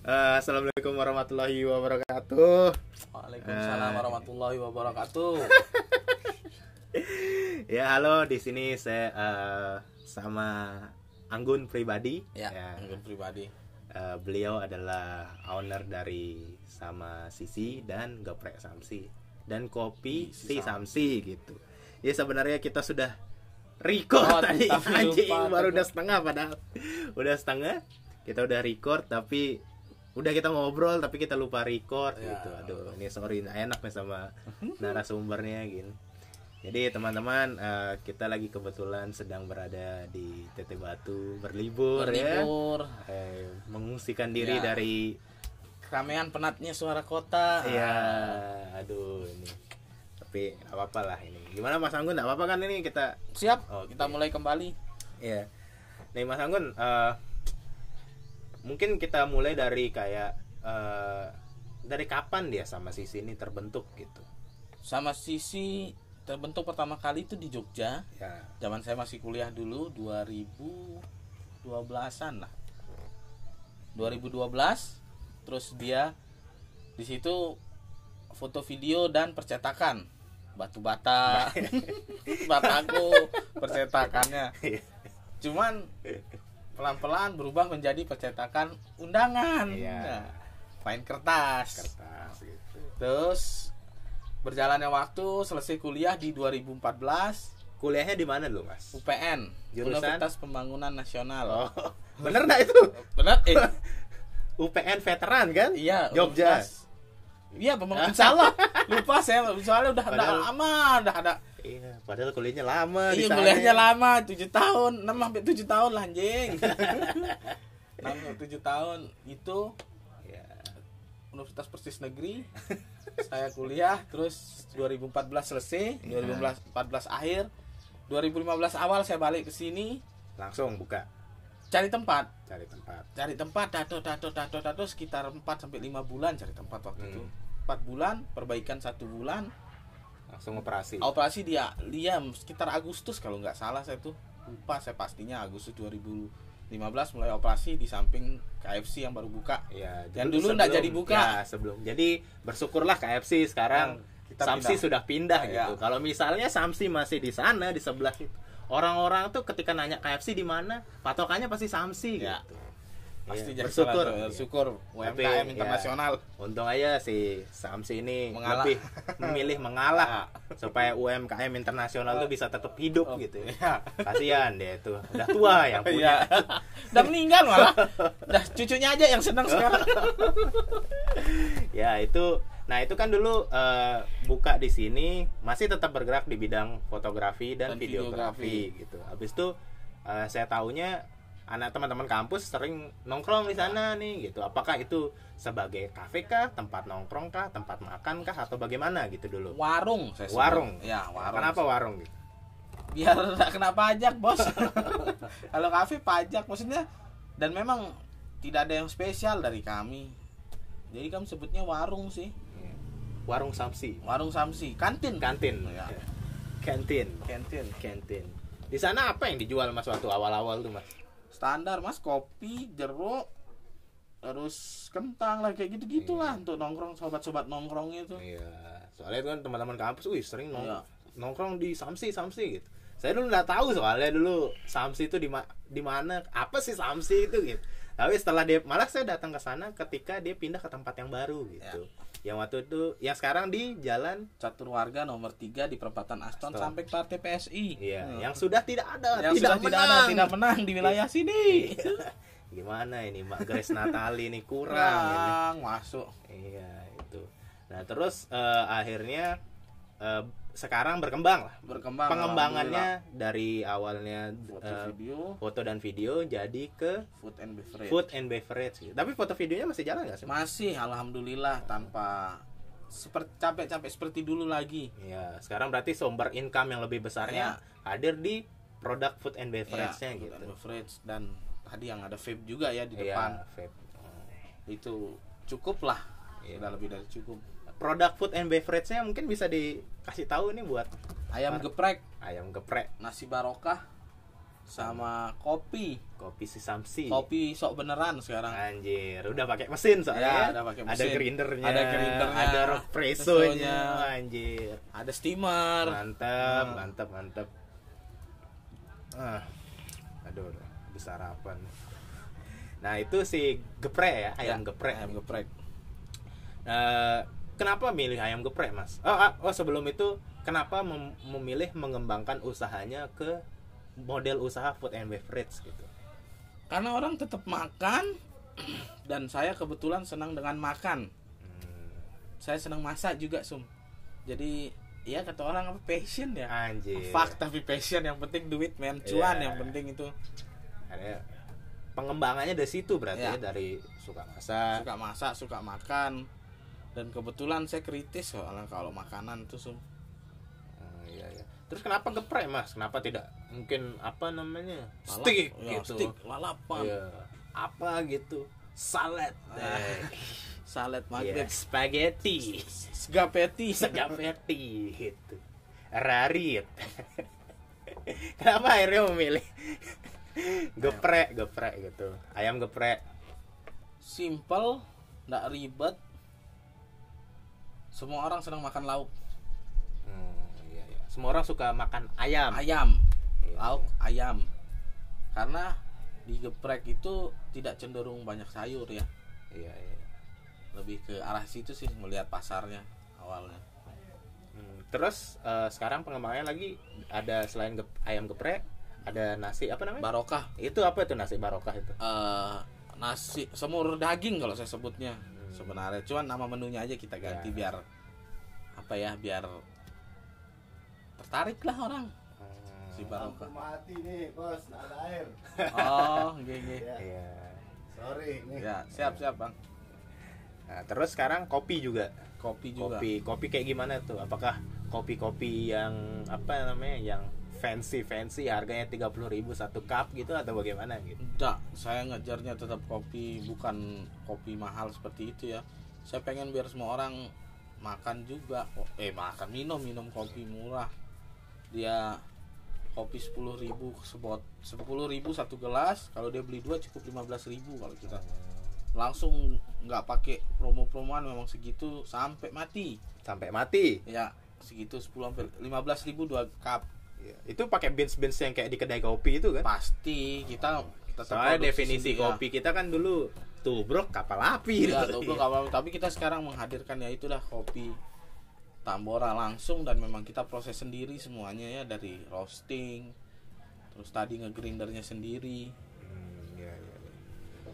Eh, Assalamualaikum warahmatullahi wabarakatuh. Waalaikumsalam warahmatullahi wabarakatuh. Ya halo di sini saya eh, sama Anggun pribadi. Ya, mungkin pribadi. Eh, beliau adalah owner dari sama Sisi dan Geprek Samsi dan kopi Si si Samsi gitu. Ya sebenarnya kita sudah record Oh, tadi anjing lupa, baru udah setengah padahal udah setengah kita udah record tapi udah kita ngobrol tapi kita lupa record Ya. gitu aduh ini sorry enak nih sama narasumbernya gitu jadi teman-teman eh, kita lagi kebetulan sedang berada di Tete Batu berlibur, ya Berlibur. Eh, mengungsikan diri Ya. dari Keramaian penatnya suara kota. ya aduh ini tapi apa-apa lah ini gimana Mas Anggun apa-apa kan ini kita Siap, Oke. kita mulai kembali. ya nih Mas Anggun eh, mungkin kita mulai dari kayak eh, dari kapan dia sama Sisi ini terbentuk gitu Sama Sisi terbentuk pertama kali itu di Jogja. ya Zaman saya masih kuliah dulu 2012-an lah. 2012 terus dia di situ foto video dan percetakan batu bata bataku percetakannya Iya. cuman pelan-pelan berubah menjadi percetakan undangan. Iya. Nah, main kertas. Kertas gitu. Terus berjalannya waktu selesai kuliah di 2014 kuliahnya di mana lu Mas? UPN Jurusan? Universitas Pembangunan Nasional. Oh bener nggak itu? Benar eh. UPN veteran kan? Iya Jogja. Iya pembangunan salah. Lupa saya soalnya udah ada lama udah ada iya padahal kuliahnya lama iya kuliahnya lama 7 tahun 6 sampai 7 tahun lah anjing. 6 sampai 7 tahun itu Iya. Universitas Persis Negeri. Saya kuliah terus 2014 selesai 2014 akhir. 2015 awal saya balik ke sini. Langsung buka? Cari tempat. Cari tempat. Cari tempat dato dato dato dato sekitar 4 sampai 5 bulan cari tempat waktu Hmm. itu 4 bulan perbaikan satu bulan langsung operasi operasi dia dia sekitar Agustus kalau nggak salah saya tuh lupa saya pastinya Agustus 2015 mulai operasi di samping KFC yang baru buka ya Yang dulu nggak jadi buka. ya sebelum jadi bersyukurlah KFC sekarang kita Samsi pindah. sudah pindah Ya. gitu kalau misalnya Samsi masih di sana di sebelah itu orang-orang tuh ketika nanya KFC di mana patokannya pasti Samsi Ya. gitu pasti Iya, jadi bersyukur. salah- bersyukur Tapi, UMKM ya, internasional. untung aja si Samsi ini Mengalah. lebih memilih mengalah supaya UMKM internasional tuh bisa tetap hidup Oh, gitu ya. ya. kasihan dia tuh. Udah tua yang punya. Iya. udah meninggal malah. Udah cucunya aja yang senang sekarang. Ya itu nah itu kan dulu eh, buka di sini masih tetap bergerak di bidang fotografi dan, Dan videografi, gitu. Habis itu eh, saya tahunya anak teman-teman kampus sering nongkrong di sana nih gitu. Apakah itu sebagai kafe kah tempat nongkrong kah tempat makan kah atau bagaimana gitu dulu? Warung saya sebut. warung? Ya warung. Kenapa warung gitu? Biar kena pajak bos. Kalau kafe pajak maksudnya dan memang tidak ada yang spesial dari kami. Jadi kami sebutnya warung sih. Warung Samsi. Warung samsi. Kantin. Kantin. Ya. kantin. Kantin. Kantin. Di sana apa yang dijual mas waktu awal-awal tuh mas standar mas kopi jeruk terus kentang lah kayak gitu gitulah untuk nongkrong sobat-sobat nongkrong itu Iya, soalnya itu kan teman-teman kampus, wih sering nong Iya. nongkrong di Samsi, Samsi gitu. Saya dulu nggak tahu soalnya dulu Samsi itu di ma- di mana, apa sih Samsi itu gitu. Tapi setelah dia malah saya datang ke sana ketika dia pindah ke tempat yang baru gitu. Yang waktu itu, yang sekarang di jalan, catur warga nomor 3 di perempatan Aston Aston. sampai partai PSI iya, Hmm. yang sudah tidak ada, yang tidak sudah tidak ada menang. tidak menang di wilayah sini Gimana ini Mbak Grace Natali ini kurang. ini. masuk Iya itu. Nah terus eh, akhirnya eh, sekarang berkembang lah. berkembang pengembangannya dari awalnya foto eh, video. foto dan video jadi ke food and beverage. food and beverage gitu. tapi foto videonya masih jalan nggak sih masih alhamdulillah tanpa seperti capek-capek seperti dulu lagi. Ya sekarang berarti sumber income yang lebih besarnya hadir di produk food and beverage-nya Ya, gitu. and beverage dan tadi yang ada vape juga ya di Iya, depan. vape. Itu cukup lah. Iya. sudah lebih dari cukup produk food and beverage-nya mungkin bisa dikasih tahu nih buat ayam Par- geprek. Ayam geprek. Nasi barokah sama kopi. Kopi si Samsi. Kopi sok beneran sekarang. Anjir udah pakai mesin soalnya Ya, udah pakai ada mesin. grindernya Ada grindernya, ada espressonya espressonya. anjir. Ada steamer. Mantap Hmm. mantap mantap ah aduh udah bisa sarapan. Nah itu si geprek ya ayam Ya, geprek ayam geprek. Eh, kenapa milih ayam geprek mas? Oh, ah, oh sebelum itu kenapa mem- memilih mengembangkan usahanya ke model usaha food and beverage gitu? Karena orang tetap makan dan saya kebetulan senang dengan makan. Hmm, saya senang masak juga sum. Jadi ya kata orang apa passion ya? Anjir. Fuck tapi passion. Yang penting duit men. Cuan Iya. yang penting itu. Ada pengembangannya dari situ berarti Ya. ya dari suka masak. Suka masak suka makan dan kebetulan saya kritis soalnya kalau makanan tuh sum Oh, iya, iya. Terus kenapa geprek mas? Kenapa tidak mungkin apa namanya Lalap- steak ya, gitu? steak lalapan Iya. Apa gitu? Salad. Ah, Eh, salad iya, maghrib Spaghetti. spaghetti Spaghetti gitu. Rarit. kenapa akhirnya memilih geprek, geprek gitu? Ayam geprek. simple nggak ribet semua orang senang makan lauk Hmm, iya, iya. Semua orang suka makan ayam. ayam Iya, lauk ayam karena di geprek itu tidak cenderung banyak sayur ya Iya, iya. lebih ke arah situ sih melihat pasarnya awalnya Hmm, Terus eh, sekarang pengembangannya lagi ada selain gep- ayam geprek, ada nasi apa namanya? barokah itu apa itu nasi barokah itu? eh, nasi semur daging kalau saya sebutnya sebenarnya cuman nama menunya aja kita ganti Ya. biar apa ya biar tertarik lah orang si barokah mati nih bos, nggak ada air. oh gini Ya, Iya. sorry nih. ya siap siap bang Nah, terus sekarang kopi juga. kopi juga Kopi, kopi kayak gimana tuh? Apakah kopi-kopi yang apa namanya? Yang fancy fancy harganya 30.000 satu cup gitu atau bagaimana gitu? Enggak, saya ngejarnya tetap kopi bukan kopi mahal seperti itu ya. Saya pengen biar semua orang makan juga. Eh makan minum minum kopi murah. Dia kopi 10.000 ribu sebot 10.000 satu gelas. Kalau dia beli dua cukup 15.000 kalau kita langsung nggak pakai promo-promoan memang segitu sampai mati. Sampai mati. Ya segitu 10 sampai 15.000 ribu dua cup Iya. Itu pakai beans-beans yang kayak di kedai kopi itu kan? pasti kita tetap Soalnya definisi sendiri, ya. kopi kita kan dulu tubruk kapal api. Gitu. tubruk kapal tapi kita sekarang menghadirkan ya itulah kopi Tambora langsung dan memang kita proses sendiri semuanya ya dari roasting terus tadi ngegrindernya sendiri Hmm, iya, iya.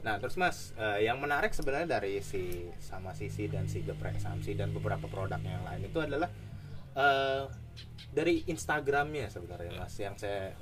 Nah terus mas, eh, yang menarik sebenarnya dari si sama Sisi dan si Geprek Samsi dan beberapa produk yang lain itu adalah eh, dari Instagramnya sebenarnya mas, yang saya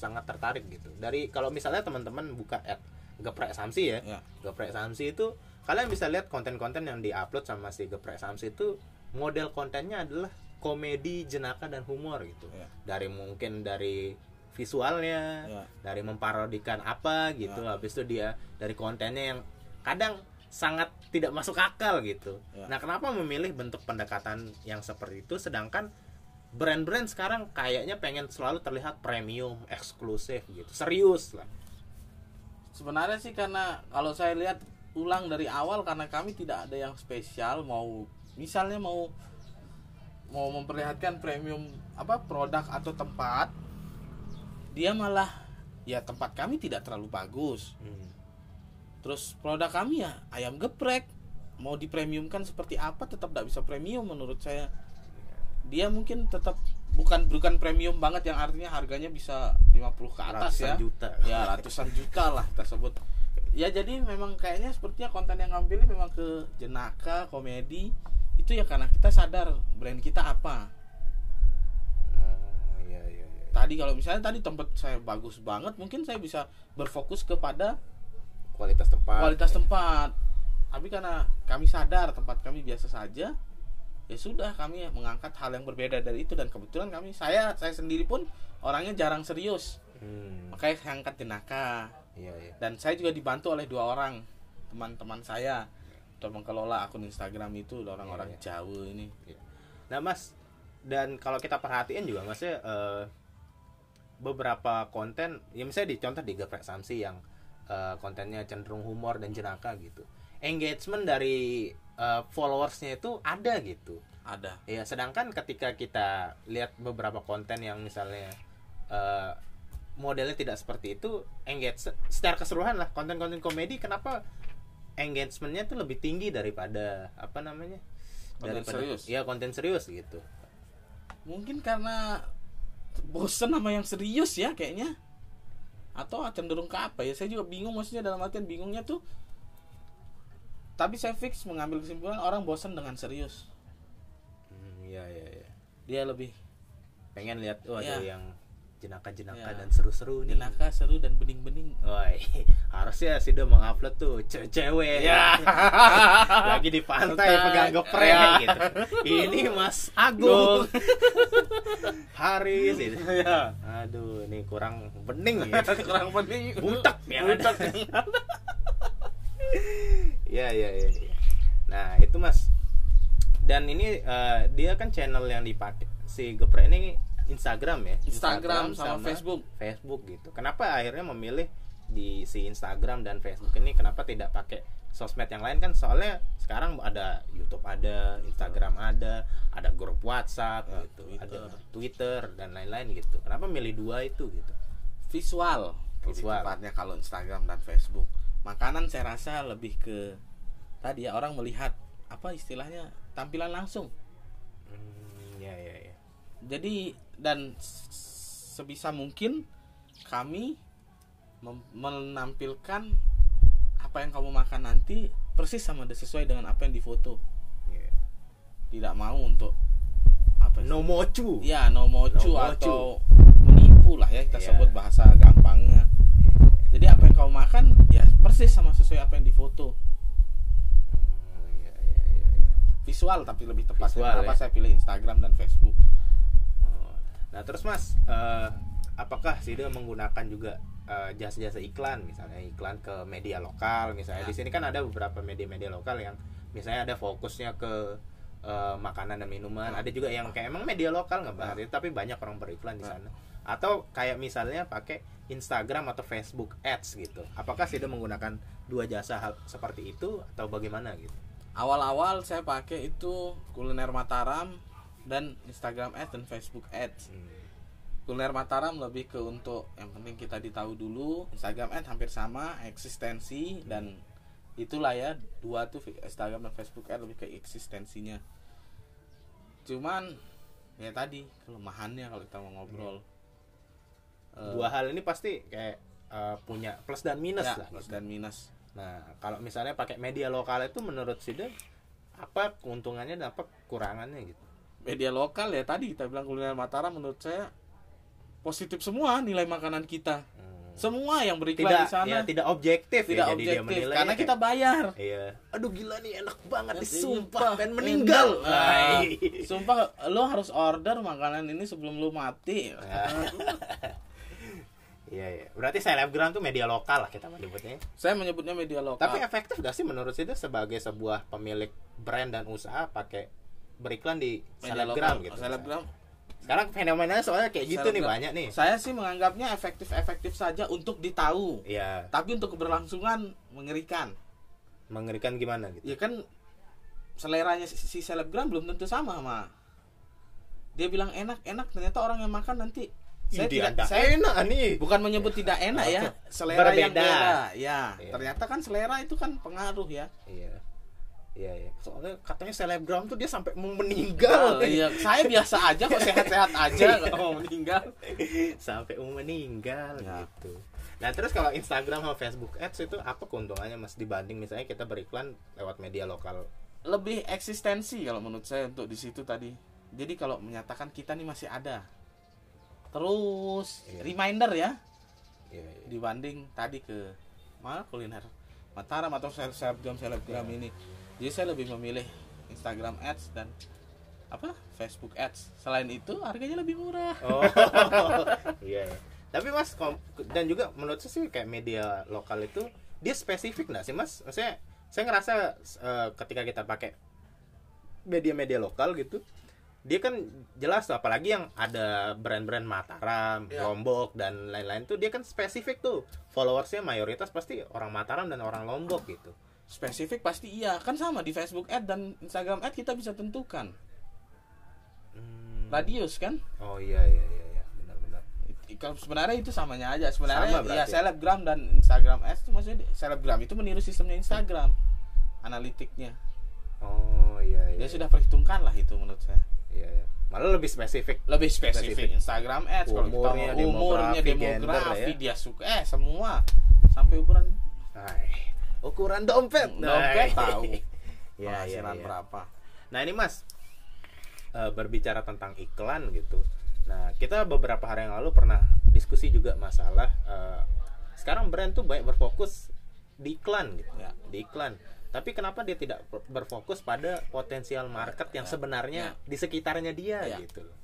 sangat tertarik gitu. Dari kalau misalnya teman-teman buka at Geprek Samsi ya, ya Geprek Samsi itu kalian bisa lihat konten-konten yang diupload sama si Geprek Samsi itu model kontennya adalah komedi, jenaka dan humor gitu. Ya. Dari mungkin dari visualnya, Ya. dari memparodikan apa gitu. Ya. Habis itu dia dari kontennya yang kadang sangat tidak masuk akal gitu. Ya. Nah, kenapa memilih bentuk pendekatan yang seperti itu sedangkan brand-brand sekarang kayaknya pengen selalu terlihat premium, eksklusif gitu. Serius lah. sebenarnya sih karena kalau saya lihat ulang dari awal karena kami tidak ada yang spesial mau misalnya mau mau memperlihatkan premium apa produk atau tempat dia malah ya tempat kami tidak terlalu bagus Hmm. Terus produk kami ya ayam geprek. Mau dipremiumkan seperti apa tetap tidak bisa premium menurut saya. Dia mungkin tetap bukan bukan premium banget yang artinya harganya bisa 50 ke atas Ratusan ya. juta. Ya ratusan juta lah kita sebut. Ya jadi memang kayaknya sepertinya konten yang ngambilnya memang ke jenaka, komedi. Itu ya karena kita sadar brand kita apa. Oh, iya iya iya. Tadi kalau misalnya tadi tempat saya bagus banget, mungkin saya bisa berfokus kepada Kualitas tempat. kualitas tempat. Tapi karena kami sadar tempat kami biasa saja, ya sudah kami mengangkat hal yang berbeda dari itu dan kebetulan kami saya saya sendiri pun orangnya jarang serius. Hmm. Makanya saya angkat jenaka Iya iya. dan saya juga dibantu oleh dua orang teman-teman saya untuk mengelola akun Instagram itu orang-orang Iya, Jawa ini. Nah mas, dan kalau kita perhatiin juga masnya eh, beberapa konten ya misalnya di contoh di Geprek Samsi yang eh, kontennya cenderung humor dan jenaka gitu engagement dari eh, followersnya itu ada gitu. Ada. Ya sedangkan ketika kita lihat beberapa konten yang misalnya eh, modelnya tidak seperti itu engage secara keseluruhan lah konten-konten komedi kenapa engagementnya tuh lebih tinggi daripada apa namanya Konten serius? ya konten serius gitu. Mungkin karena bosen sama yang serius ya kayaknya. Atau cenderung ke apa ya saya juga bingung maksudnya dalam artian bingungnya tuh tapi saya fix mengambil kesimpulan orang bosen dengan serius Hmm, iya iya iya. dia lebih Pengen lihat oh ada Iya. yang jenaka-jenaka Iya. dan seru-seru nih. jenaka seru dan bening-bening Woi, harusnya sih udah mengupload tuh cewek-cewek Ya. lagi di pantai Pantai. pegang geprek Ya. gitu. Ini Mas Agung, Haris gitu. ya Aduh, ini kurang bening ya. kurang bening Butek ya. butek Iya iya iya. iya. Nah itu mas. Dan ini eh, dia kan channel yang dipakai si Geprek ini Instagram ya. Instagram sama Facebook. Facebook gitu. Kenapa akhirnya memilih di si Instagram dan Facebook ini kenapa tidak pakai sosmed yang lain kan soalnya sekarang ada YouTube ada Instagram ada ada grup WhatsApp Ya, gitu Twitter. ada Twitter dan lain-lain gitu kenapa milih dua itu gitu visual Visual. tepatnya kalau Instagram dan Facebook makanan saya rasa lebih ke tadi ya orang melihat apa istilahnya tampilan langsung. Hmm, ya ya ya. Jadi dan sebisa mungkin kami menampilkan apa yang kamu makan nanti persis sama sesuai dengan apa yang difoto. Iya. tidak mau untuk apa no mocu ya no mocu No atau menipu lah ya kita Iya. sebut bahasa gampangnya. Jadi apa yang kamu makan ya persis sama sesuai apa yang difoto. Hmm, iya, iya, iya, visual tapi lebih tepat Visual, kenapa ya. saya pilih Instagram dan Facebook? Oh. Nah terus mas, eh, apakah Sida menggunakan juga eh, jasa-jasa iklan, misalnya iklan ke media lokal, misalnya. Ya. di sini kan ada beberapa media-media lokal yang misalnya ada fokusnya ke eh, makanan dan minuman, ada juga yang kayak emang media lokal nggak bahas itu, tapi banyak orang beriklan di sana. Atau kayak misalnya pakai Instagram atau Facebook Ads gitu. Apakah Sida menggunakan dua jasa hal seperti itu atau bagaimana gitu? awal-awal saya pakai itu kuliner Mataram dan Instagram Ads dan Facebook Ads Hmm. kuliner Mataram lebih ke untuk yang penting kita ditahu dulu Instagram Ads hampir sama eksistensi dan itulah ya dua tuh Instagram dan Facebook Ads lebih ke eksistensinya cuman ya tadi kelemahannya kalau kita mau ngobrol Eh, Dua hal ini pasti kayak eh, punya plus dan minus ya, lah. plus gitu. dan minus Nah, kalau misalnya pakai media lokal itu menurut Sida apa keuntungannya dan apa kekurangannya gitu? media lokal ya tadi kita bilang kuliner Mataram menurut saya positif semua nilai makanan kita Hmm. semua yang beriklan Tidak di sana ya tidak objektif tidak ya, jadi dia objektif menilai karena kayak, kita bayar iya. Aduh gila nih enak banget Ya, nih sumpah sumpah, pengen meninggal. Nah, Ay. sumpah lo harus order makanan ini sebelum lo mati Iya, iya. Berarti selebgram tuh media lokal lah kita menyebutnya. saya menyebutnya media lokal Tapi efektif gak sih menurut Sida sebagai sebuah pemilik brand dan usaha pakai beriklan di media selebgram lokal. gitu? selebgram Sekarang fenomenanya soalnya kayak gitu nih banyak nih. saya sih menganggapnya efektif efektif saja untuk ditahu Iya, tapi untuk keberlangsungan mengerikan mengerikan gimana gitu. ya kan seleranya si, si selebgram belum tentu sama sama dia bilang enak enak ternyata orang yang makan nanti saya Ih, tidak saya enak nih. bukan menyebut tidak enak ya selera yang Berbeda. beda ya Iya. ternyata kan selera itu kan pengaruh ya Iya. Iya, iya. Soalnya katanya selebgram tuh dia sampai mau meninggal. iya saya biasa aja kok sehat-sehat aja nggak mau meninggal sampai mau meninggal Ya. gitu. Nah, terus kalau Instagram sama Facebook Ads itu apa keuntungannya Mas dibanding misalnya kita beriklan lewat media lokal? lebih eksistensi kalau menurut saya untuk di situ tadi jadi kalau menyatakan kita nih masih ada terus Iya. reminder ya Iya, iya. dibanding tadi ke mana kuliner Mataram atau sel- selebgram selebgram Iya. ini jadi saya lebih memilih Instagram Ads dan apa Facebook Ads selain itu harganya lebih murah Oh. iya, iya. Tapi Mas dan juga menurut saya sih kayak media lokal itu dia spesifik nggak sih Mas? Maksudnya saya ngerasa eh, ketika kita pakai media-media lokal gitu dia kan jelas tuh apalagi yang ada brand-brand Mataram, Ya. Lombok dan lain-lain tuh dia kan spesifik tuh followersnya mayoritas pasti orang Mataram dan orang Lombok gitu. spesifik pasti iya kan sama di Facebook ad dan Instagram ad kita bisa tentukan Hmm. radius kan Oh iya iya iya, iya. benar-benar. It- kalau sebenarnya itu samanya aja sebenarnya Sama ya selebgram dan Instagram ads itu maksudnya selebgram itu meniru sistemnya Instagram analitiknya Oh iya iya. dia sudah perhitungkan lah itu menurut saya Iya, iya. Malah lebih spesifik. lebih spesifik, Spesifik. Instagram ads kalau kita Umurnya, umurnya demografi, demografi gender ya. dia suka eh semua sampai ukuran Hai. Ukuran dompet. dompet Hai. tahu iya. penghasilan iya. berapa Nah ini mas eh, berbicara tentang iklan gitu. Nah kita beberapa hari yang lalu pernah diskusi juga masalah eh, sekarang brand tuh banyak berfokus di iklan gitu, Ya. di iklan. Tapi kenapa dia tidak ber- berfokus pada potensial market yang Ya. sebenarnya Ya. di sekitarnya dia Ya. gitu loh.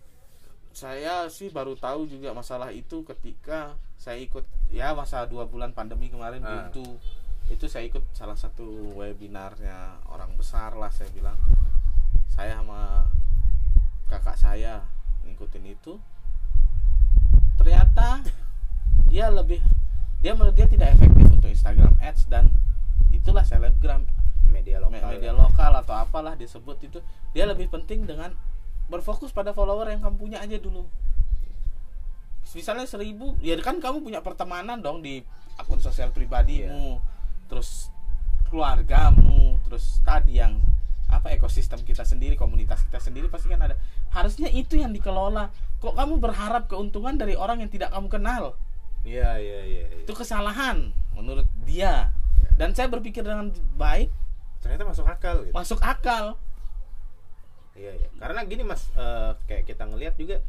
saya sih baru tahu juga masalah itu ketika saya ikut ya masa dua bulan pandemi kemarin Ah. itu itu saya ikut salah satu webinarnya orang besar lah saya bilang saya sama kakak saya ngikutin itu ternyata dia lebih dia menurut dia tidak efektif untuk Instagram Ads dan itulah selebgram. Media me- lokal. media lokal atau apalah disebut itu. Dia lebih penting dengan berfokus pada follower yang kamu punya aja dulu. Misalnya seribu ya kan kamu punya pertemanan dong di akun sosial pribadimu terus keluargamu terus tadi yang apa ekosistem kita sendiri komunitas kita sendiri pasti kan ada. Harusnya itu yang dikelola. Kok kamu berharap keuntungan dari orang yang tidak kamu kenal? Iya iya iya. iya. itu kesalahan menurut dia dan saya berpikir dengan baik Ternyata masuk akal gitu. masuk akal Iya, iya. Karena gini Mas, eh, kayak kita ngelihat juga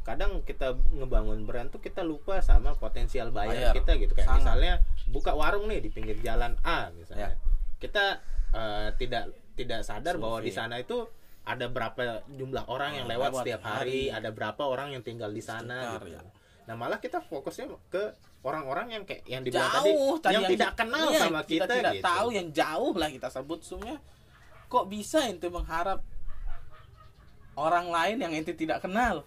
kadang kita ngebangun brand tuh kita lupa sama potensial bayar Bayar. kita gitu. Kayak Sangat. misalnya buka warung nih di pinggir jalan A misalnya. Ya. Kita eh, tidak tidak sadar bahwa di sana itu ada berapa jumlah orang yang Ah, lewat, lewat setiap hari, hari. ada berapa orang yang tinggal di sana Sekitar, gitu. ya. Nah, malah kita fokusnya ke orang-orang yang kayak yang dibilang jauh tadi, yang, tidak kenal iya, sama kita, tidak gitu. tahu yang jauh lah kita sebut semuanya kok bisa ente mengharap orang lain yang ente tidak kenal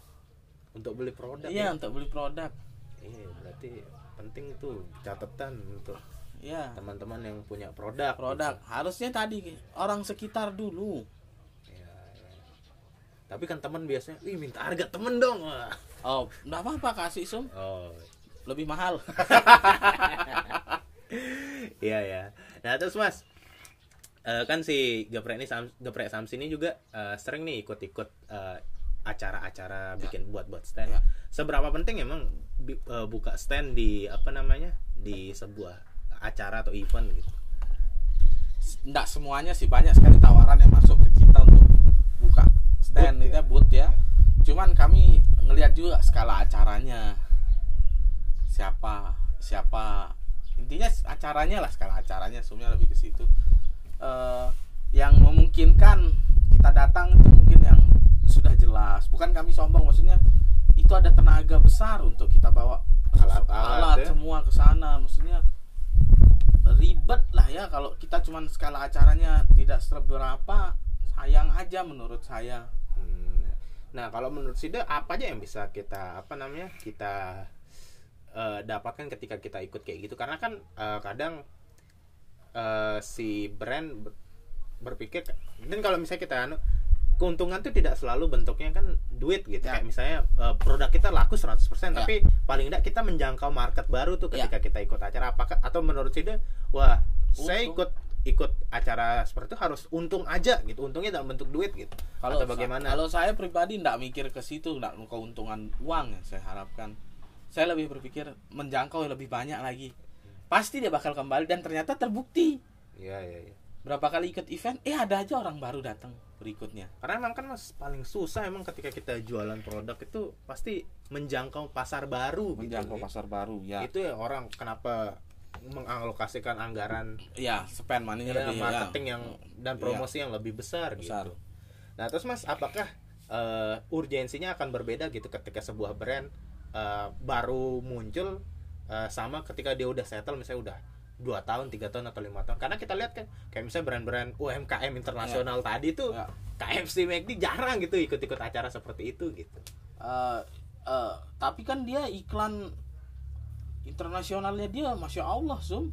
untuk beli produk. iya ya. untuk beli produk Iya, berarti penting tuh catatan untuk iya teman-teman yang punya produk produk harusnya tadi orang sekitar dulu gitu. Tapi kan teman biasanya ih minta harga temen dong. Oh nggak apa-apa kasih sum. Oh. Lebih mahal. Iya ya nah terus mas eh, kan si geprek ini Sam, geprek Samsi ini juga eh, sering nih ikut-ikut eh, acara-acara bikin buat-buat stand. Ya. seberapa penting emang bi- eh, buka stand di apa namanya di sebuah acara atau event gitu? Nggak semuanya sih banyak sekali tawaran yang masuk ke kita untuk buka stand itu ya? booth ya. Cuman kami ngelihat juga skala acaranya. Siapa siapa intinya acaranya lah skala acaranya semuanya lebih ke situ. Eh, yang memungkinkan kita datang itu mungkin yang sudah jelas. Bukan kami sombong maksudnya itu ada tenaga besar untuk kita bawa Alat-alat alat ya. semua ke sana. Maksudnya ribet lah ya kalau kita cuman skala acaranya tidak seberapa sayang aja menurut saya Hmm. Nah, kalau menurut Sida apa aja yang bisa kita apa namanya? kita eh, dapatkan ketika kita ikut kayak gitu? Karena kan eh, kadang eh, si brand ber- berpikir dan kalau misalnya kita anu keuntungan tuh tidak selalu bentuknya kan duit gitu. Ya. Kayak misalnya produk kita laku 100%, Ya. tapi paling tidak kita menjangkau market baru tuh Ya. ketika kita ikut acara apakah atau menurut Sida wah, saya Untung. ikut ikut acara seperti itu harus untung aja gitu. Untungnya dalam bentuk duit gitu. kalau atau bagaimana? kalau saya pribadi tidak mikir ke situ tidak keuntungan uang yang saya harapkan saya lebih berpikir menjangkau lebih banyak lagi pasti dia bakal kembali dan ternyata terbukti Iya, iya, iya. berapa kali ikut event eh ada aja orang baru datang berikutnya Karena emang kan mas paling susah emang ketika kita jualan produk itu pasti menjangkau pasar baru menjangkau gitu. pasar baru ya Itu ya orang kenapa mengalokasikan anggaran ya spend money-nya ya, lebih marketing ya. yang dan promosi yang lebih besar, Besar. gitu. Nah terus mas apakah eh, urgensinya akan berbeda gitu ketika sebuah brand eh, baru muncul eh, sama ketika dia udah settle misalnya udah dua tahun tiga tahun atau lima tahun karena kita lihat kan kayak misalnya brand-brand UMKM internasional tadi tuh Ya. KFC McD jarang gitu ikut-ikut acara seperti itu gitu Eh, eh, tapi kan dia iklan internasionalnya dia masya Allah zoom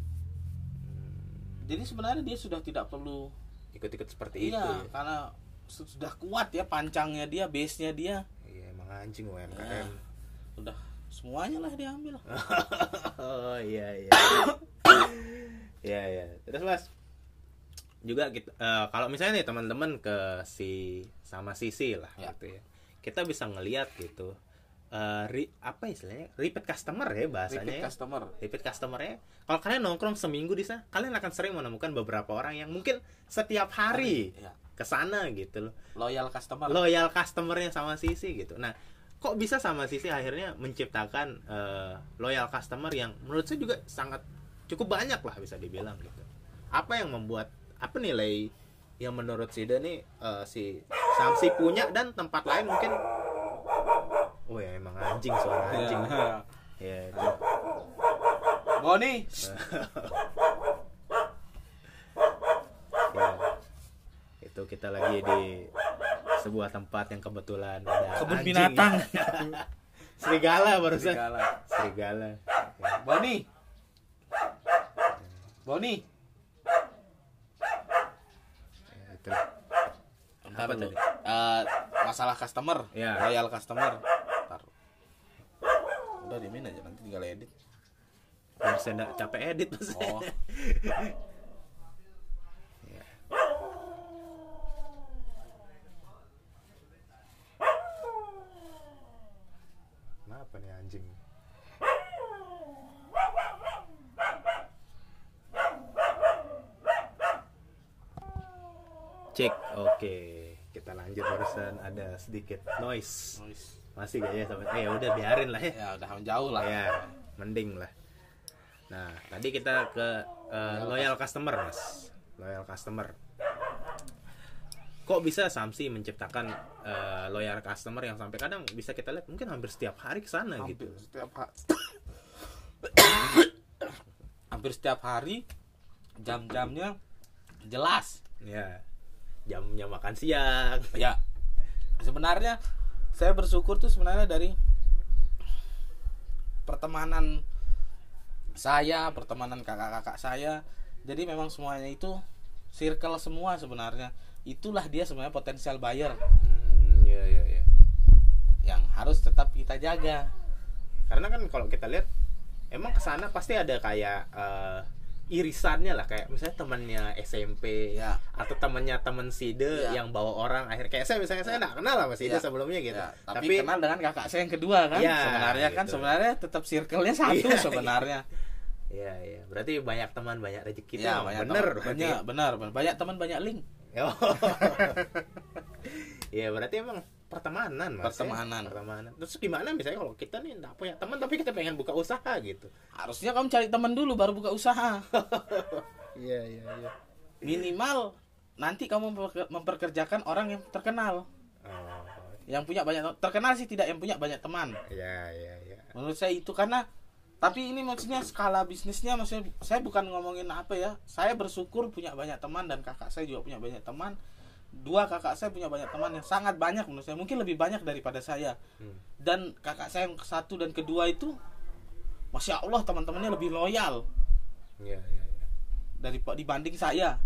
jadi sebenarnya dia sudah tidak perlu ikut-ikut seperti itu iya karena su- sudah kuat ya pancangnya dia base nya dia. Iya emang anjing Ya. UMKM udah semuanya lah diambil. Oh iya iya. Iya iya. Terus mas juga kita eh, kalau misalnya nih teman-teman ke si sama sisi lah Ya. gitu ya kita bisa ngelihat gitu eh, ri- apa istilahnya? Repeat customer ya bahasanya repeat ya. customer. Repeat customernya kalau kalian nongkrong seminggu di sana kalian akan sering menemukan beberapa orang yang mungkin setiap hari ya. ke sana gitu loh. Loyal customer. Loyal customernya sama sisi gitu. Nah kok bisa sama sisi akhirnya menciptakan eh, loyal customer yang menurut saya juga sangat cukup banyak lah bisa dibilang gitu. Apa yang membuat apa nilai yang menurut Sida nih eh, si Samsi punya dan tempat lain mungkin oh ya emang anjing suara anjing Ya. ya itu. Boni ya itu kita lagi di sebuah tempat yang kebetulan ada Kebun anjing. binatang. serigala barusan Serigala. serigala Ya. Boni Boni Ya, itu. Bentar Apa tadi? Eh, masalah customer Ya. loyal customer. Udah dimin aja nanti tinggal edit biar saya nggak capek edit maksudnya. oh Ya. Kenapa nih anjing? Cek, oke. Kita lanjut barusan ada sedikit noise. noise. Masih gak ya sampai? Eh udah biarin lah ya. ya udah jauh lah Ya, mending lah. Nah, tadi kita ke eh, loyal customer, Mas. Loyal customer. Kok bisa Samsi menciptakan eh, loyal customer yang sampai kadang bisa kita lihat mungkin hampir setiap hari ke sana gitu. hampir setiap hari hampir setiap hari jam-jamnya jelas Ya. Jamnya makan siang. ya sebenarnya saya bersyukur tuh sebenarnya dari pertemanan saya pertemanan kakak-kakak saya. Jadi memang semuanya itu circle semua sebenarnya. Itulah dia sebenarnya potensial buyer. Hmm, ya ya ya. yang harus tetap kita jaga. Karena kan kalau kita lihat emang ke sana pasti ada kayak eh, irisannya lah kayak misalnya temannya SMP Ya. atau temannya teman Side Ya. yang bawa orang akhir kayak saya misalnya saya nggak kenal sama Side Ya. sebelumnya gitu. Ya, tapi, kenal dengan kakak saya yang kedua kan Ya, sebenarnya kan gitu. sebenarnya tetap circle-nya satu Iya, sebenarnya Iya iya. Berarti banyak teman banyak rezeki. ya tuh. banyak bener. teman, banyak benar benar. banyak teman banyak link. Iya berarti emang pertemanan mas. ya? Pertemanan. Pertemanan. Terus gimana misalnya kalau kita nih nggak punya teman tapi kita pengen buka usaha gitu. harusnya kamu cari teman dulu baru buka usaha Iya iya iya. minimal nanti kamu memperke- memperkerjakan orang yang terkenal Oh. yang punya banyak terkenal sih tidak yang punya banyak teman Iya iya iya. menurut saya itu karena tapi ini maksudnya skala bisnisnya maksudnya saya bukan ngomongin apa ya saya bersyukur punya banyak teman dan kakak saya juga punya banyak teman dua kakak saya punya banyak teman yang sangat banyak menurut saya mungkin lebih banyak daripada saya Hmm. dan kakak saya yang satu dan kedua itu masya allah teman-temannya lebih loyal Iya iya iya. dari dibanding saya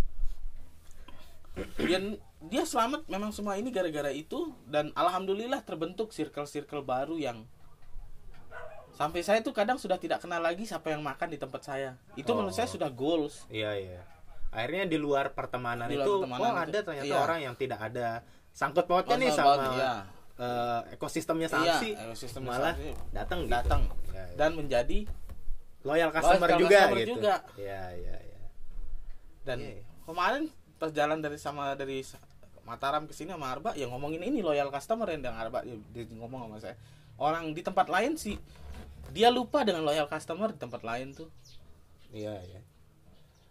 dan dia selamat memang semua ini gara-gara itu dan alhamdulillah terbentuk circle-circle baru yang sampai saya tuh kadang sudah tidak kenal lagi siapa yang makan di tempat saya itu Oh. menurut saya sudah goals Iya iya. Akhirnya di luar pertemanan Di luar itu, pertemanan oh itu. ada ternyata Iya. orang yang tidak ada sangkut pautnya Oh, nih sama iya. eh, ekosistemnya Iya, Samsi. ekosistemnya malah datang gitu. datang Iya, iya. dan menjadi loyal customer Loyal juga customer gitu. juga. Iya iya iya. dan Iya, iya. kemarin pas jalan dari sama dari Mataram ke sini sama Arba ya ngomongin ini loyal customer yang dengan Arba dia, dia ngomong sama saya orang di tempat lain sih dia lupa dengan loyal customer di tempat lain tuh Iya iya.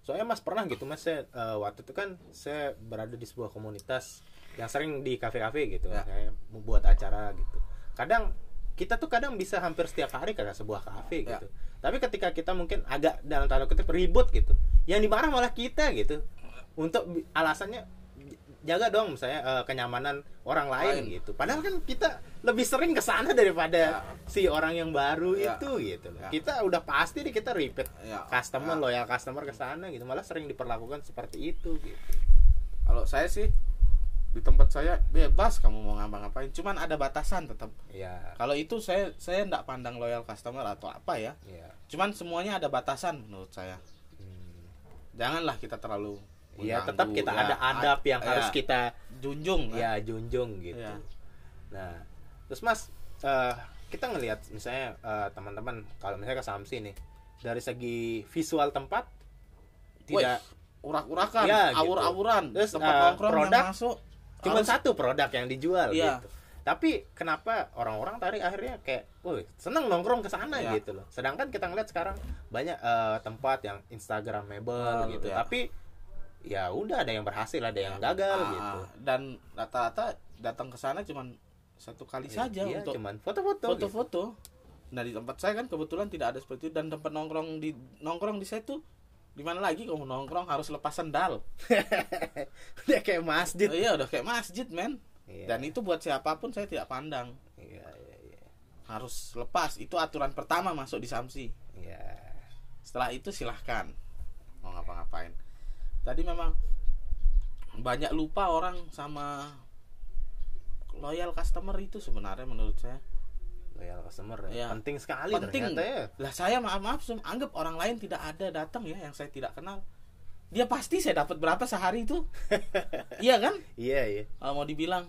Soalnya Mas pernah gitu Mas saya eh, waktu itu kan saya berada di sebuah komunitas yang sering di kafe-kafe gitu. Ya. Saya membuat acara gitu. Kadang kita tuh kadang bisa hampir setiap hari ke sebuah kafe Ya. gitu tapi ketika kita mungkin agak dalam tanda kutip ribut gitu yang dimarah malah kita gitu untuk alasannya jaga dong misalnya eh, kenyamanan orang lain, Lain. gitu padahal kan kita lebih sering ke sana daripada Ya. si orang yang baru Ya. itu gitu loh Ya. kita udah pasti nih kita repeat Ya. customer Ya. loyal customer ke sana gitu malah sering diperlakukan seperti itu gitu kalau saya sih di tempat saya bebas kamu mau ngapa-ngapain cuman ada batasan tetap ya kalau itu saya saya nggak pandang loyal customer atau apa ya ya cuman semuanya ada batasan menurut saya Hmm. janganlah kita terlalu Iya, tetap kita Ya, ada adab yang ya, harus kita junjung kan? ya junjung gitu. Iya. Nah, terus Mas, eh, kita ngelihat misalnya eh, teman-teman kalau misalnya ke Samsi nih, dari segi visual tempat tidak urak-urakan Ya, gitu. awur-awuran Terus, tempat eh, nongkrong produk masuk cuma harus- satu produk yang dijual Iya. gitu. Tapi kenapa orang-orang tadi akhirnya kayak, woi seneng nongkrong ke sana Iya. gitu loh. Sedangkan kita ngeliat sekarang banyak eh, tempat yang Instagramable Betul, gitu. ya. Tapi ya udah ada yang berhasil, ada yang gagal Ah, gitu. dan rata-rata datang ke sana cuman satu kali saja Iya, untuk cuman foto-foto. gitu. foto-foto nah di tempat saya kan kebetulan tidak ada seperti itu dan tempat nongkrong di nongkrong di saya tuh di mana lagi kamu nongkrong harus lepas sendal Udah kayak masjid. Oh, iya udah kayak masjid men Iya. dan itu buat siapa pun saya tidak pandang Iya, iya, iya. harus lepas itu aturan pertama masuk di Samsi Iya. setelah itu silahkan mau ngapa-ngapain tadi memang banyak lupa orang sama loyal customer itu sebenarnya menurut saya Loyal customer ya. Iya. Penting sekali penting ternyata ya. lah saya maaf maaf Sum, anggap orang lain tidak ada datang ya yang saya tidak kenal dia pasti saya dapat berapa sehari itu iya kan Iya, iya. kalau mau dibilang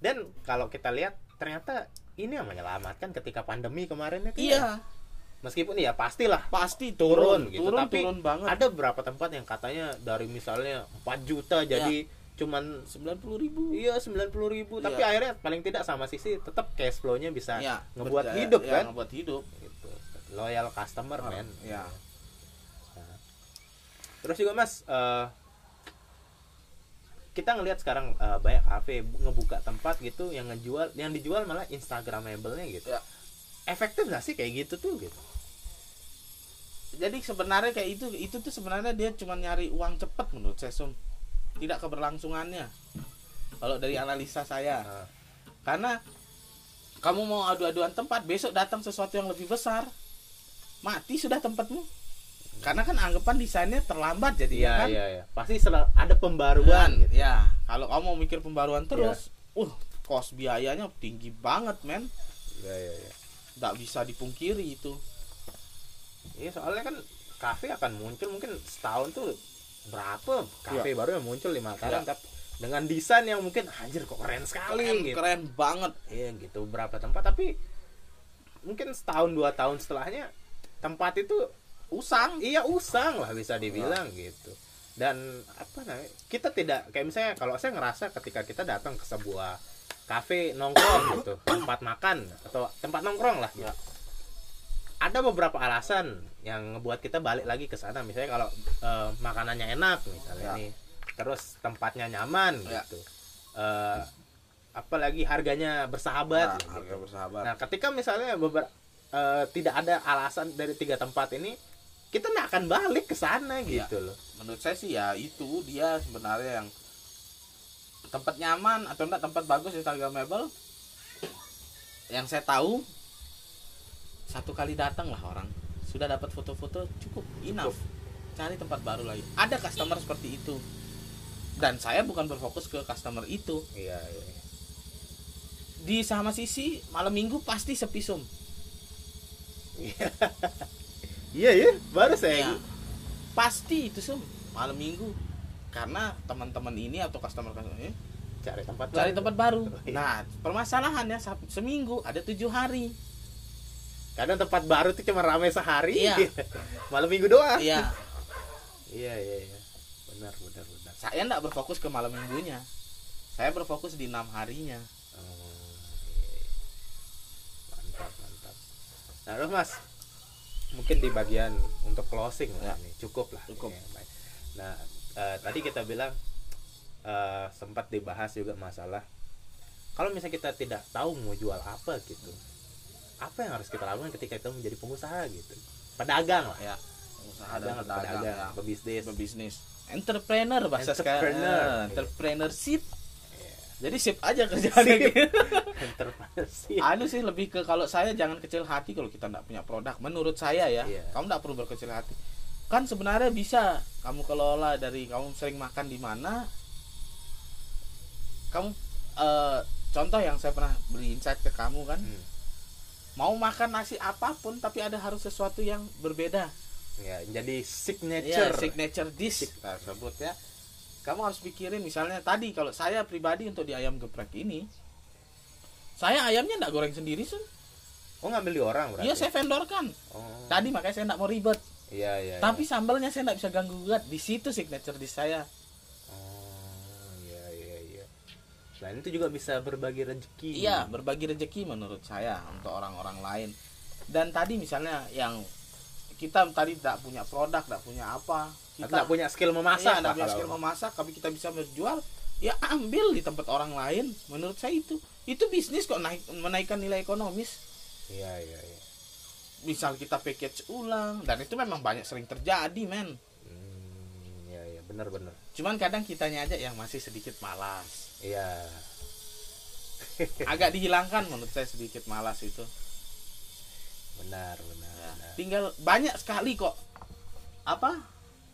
Dan kalau kita lihat ternyata ini yang menyelamatkan ketika pandemi kemarin itu. ya. Iya Meskipun ya pastilah pasti turun, turun gitu. turun Tapi turun banget ada beberapa tempat yang katanya dari misalnya 4 juta jadi cuman sembilan puluh ribu Iya 90 ribu Tapi Iya. akhirnya paling tidak sama sisi Tetap cash flow-nya bisa ya ngebuat berjaya- hidup ya, kan ngebuat hidup gitu. Loyal customer Oh, men ya. Nah. Terus juga mas eh, Kita ngelihat sekarang eh, banyak kafe ngebuka tempat gitu Yang ngejual Yang dijual malah instagramable-nya gitu Ya. Efektif gak sih kayak gitu tuh gitu? Jadi sebenarnya kayak itu itu tuh sebenarnya dia cuma nyari uang cepet menurut saya Sum. tidak keberlangsungannya. Kalau dari analisa saya. Nah, karena kamu mau adu-aduan tempat besok datang sesuatu yang lebih besar. Mati sudah tempatmu. Karena kan anggapan desainnya terlambat jadi Iya kan. iya iya. Pasti ada pembaruan Dan, gitu. ya kalau kamu mau mikir pembaruan terus uh kos biayanya tinggi banget men. Iya iya iya nggak bisa dipungkiri itu Iya soalnya kan kafe akan muncul mungkin setahun tuh berapa kafe Iya. baru yang muncul lima tahun Iya. tapi dengan desain yang mungkin anjir kok keren sekali keren, gitu. keren banget Iya gitu berapa tempat tapi mungkin setahun dua tahun setelahnya tempat itu usang iya usang lah bisa dibilang gitu dan apa namanya kita tidak kayak misalnya kalau saya ngerasa ketika kita datang ke sebuah kafe nongkrong gitu tempat makan atau tempat nongkrong lah gitu. Ya. ada beberapa alasan yang ngebuat kita balik lagi ke sana misalnya kalau eh, makanannya enak misalnya Ya. nih terus tempatnya nyaman Ya. gitu Eh, apalagi harganya bersahabat Nah, gitu. harga bersahabat Nah, ketika misalnya beberapa tidak ada alasan dari tiga tempat ini, kita nggak akan balik ke sana Iya. gitu loh. menurut saya sih ya itu dia sebenarnya yang tempat nyaman atau enggak tempat bagus instagramable yang saya tahu satu kali datang lah orang. Sudah dapat foto-foto cukup enough. Cari tempat baru lagi. Ada customer seperti itu. Dan saya bukan berfokus ke customer itu. Iya, iya. iya. di sama sisi malam minggu pasti sepi sum. Iya. Ya, baru saya. Ya, pasti itu sum. Malam minggu karena teman-teman ini atau customer customer ini cari tempat cari baru. tempat baru. Nah, permasalahannya seminggu ada tujuh hari. Kadang tempat baru tuh cuma ramai sehari. Iya. Malam minggu doang. Iya, Iya, iya, iya. Benar, benar, benar. saya enggak berfokus ke malam minggunya. Saya berfokus di enam harinya. Oh, iya, iya. Mantap, mantap. Nah, terus Mas, mungkin di bagian untuk closing lah Ya. ini cukup lah. Cukup. Ya, baik. Nah, eh, tadi kita bilang eh, sempat dibahas juga masalah kalau misalnya kita tidak tahu mau jual apa gitu. apa yang harus kita lakukan ketika kita menjadi pengusaha gitu pedagang lah ya usaha dan pedagang, pedagang pedagang ya. pebisnis berbisnis entrepreneur bahasa Entrepreneur. sekarang entrepreneurship Iya. jadi sip aja kerjaan gitu entrepreneurship anu sih lebih ke kalau saya jangan kecil hati kalau kita nggak punya produk menurut saya ya Iya. kamu nggak perlu berkecil hati kan sebenarnya bisa. Kamu kelola dari kamu sering makan di mana. Kamu eh, contoh yang saya pernah beri insight ke kamu kan. Hmm. mau makan nasi apa pun tapi ada harus sesuatu yang berbeda. Ya jadi ya signature. signature dish. Kita sebut ya. Kamu harus pikirin misalnya tadi kalau saya pribadi untuk di ayam geprek ini saya ayamnya nggak goreng sendiri sun. Oh ngambil di orang berarti? Iya saya vendorkan. Oh. Tadi makanya saya nggak mau ribet iya iya tapi iya. sambalnya saya nggak bisa ganggu gugat. Di situ signature dish saya. Oh iya iya iya. Selain itu juga bisa berbagi rezeki iya berbagi rezeki menurut saya untuk orang-orang lain. Dan tadi misalnya yang kita tadi tidak punya produk tidak punya apa kita nggak punya skill memasak Iya, nggak punya skill memasak tapi kita bisa menjual ya ambil di tempat orang lain. Menurut saya itu itu bisnis kok naik menaikkan nilai ekonomis. Iya iya iya misal kita package ulang dan itu memang banyak sering terjadi men. Hmm, iya iya benar benar. Cuman kadang kitanya aja yang masih sedikit malas. Iya. Agak dihilangkan menurut saya sedikit malas itu. Benar benar, Ya, benar. tinggal banyak sekali kok apa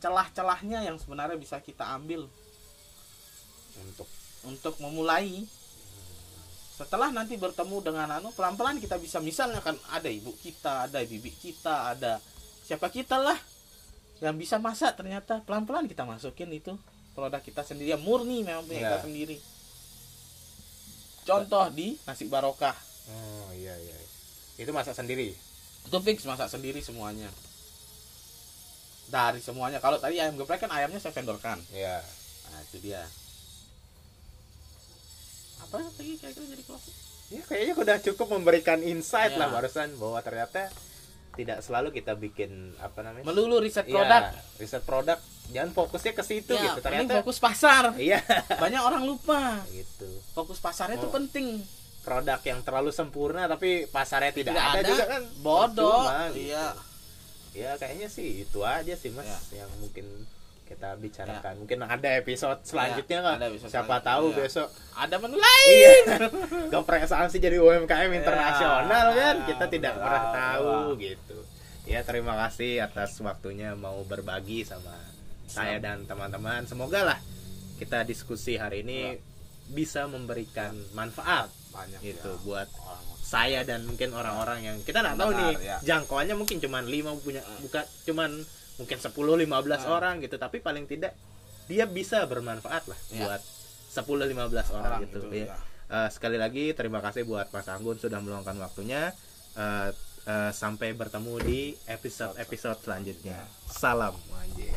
celah-celahnya yang sebenarnya bisa kita ambil. Untuk. Untuk memulai setelah nanti bertemu dengan anu pelan-pelan kita bisa misalnya kan ada ibu kita ada bibi kita ada siapa kita lah yang bisa masak ternyata pelan-pelan kita masukin itu produk kita sendiri. Yang murni memang punya Ya. kita sendiri. Contoh di nasi barokah. Oh iya iya. Itu masak sendiri? Itu fix masak sendiri semuanya. Dari semuanya. Kalau tadi ayam geprek kan ayamnya saya vendorkan. Iya. Nah itu dia apa lagi kira-kira jadi closing ya kayaknya udah cukup memberikan insight Iya. lah barusan bahwa ternyata tidak selalu kita bikin apa namanya? Melulu riset Iya, produk. riset produk. Jangan fokusnya ke situ ya, gitu. ternyata fokus pasar. Iya. Banyak orang lupa. Gitu. Fokus pasarnya itu Oh. penting. Produk yang terlalu sempurna tapi pasarnya tidak, Tidak ada, ada, juga kan? Bodoh. Percuma, gitu. iya ya kayaknya sih itu aja sih mas Ya. yang mungkin kita bicarakan. Mungkin ada episode selanjutnya Ya, ada episode siapa selanjutnya, tahu ya. besok. Ada menu lain. Iya. Geprek sih jadi UMKM internasional Ya, kan? Kita tidak pernah tahu gitu. Ya terima kasih atas waktunya mau berbagi sama saya dan teman-teman. Semoga lah kita diskusi hari ini bisa memberikan manfaat banyak gitu ya. buat orang saya dan mungkin orang-orang yang kita nggak tahu nih. ya. jangkauannya mungkin cuman 5 punya bukan cuman mungkin 10 15 Ah. orang gitu tapi paling tidak dia bisa bermanfaat lah Ya. buat 10 15 orang, orang gitu itu, ya. Eh, sekali lagi terima kasih buat Mas Anggun sudah meluangkan waktunya Eh, eh, sampai bertemu di episode episode selanjutnya salam anjir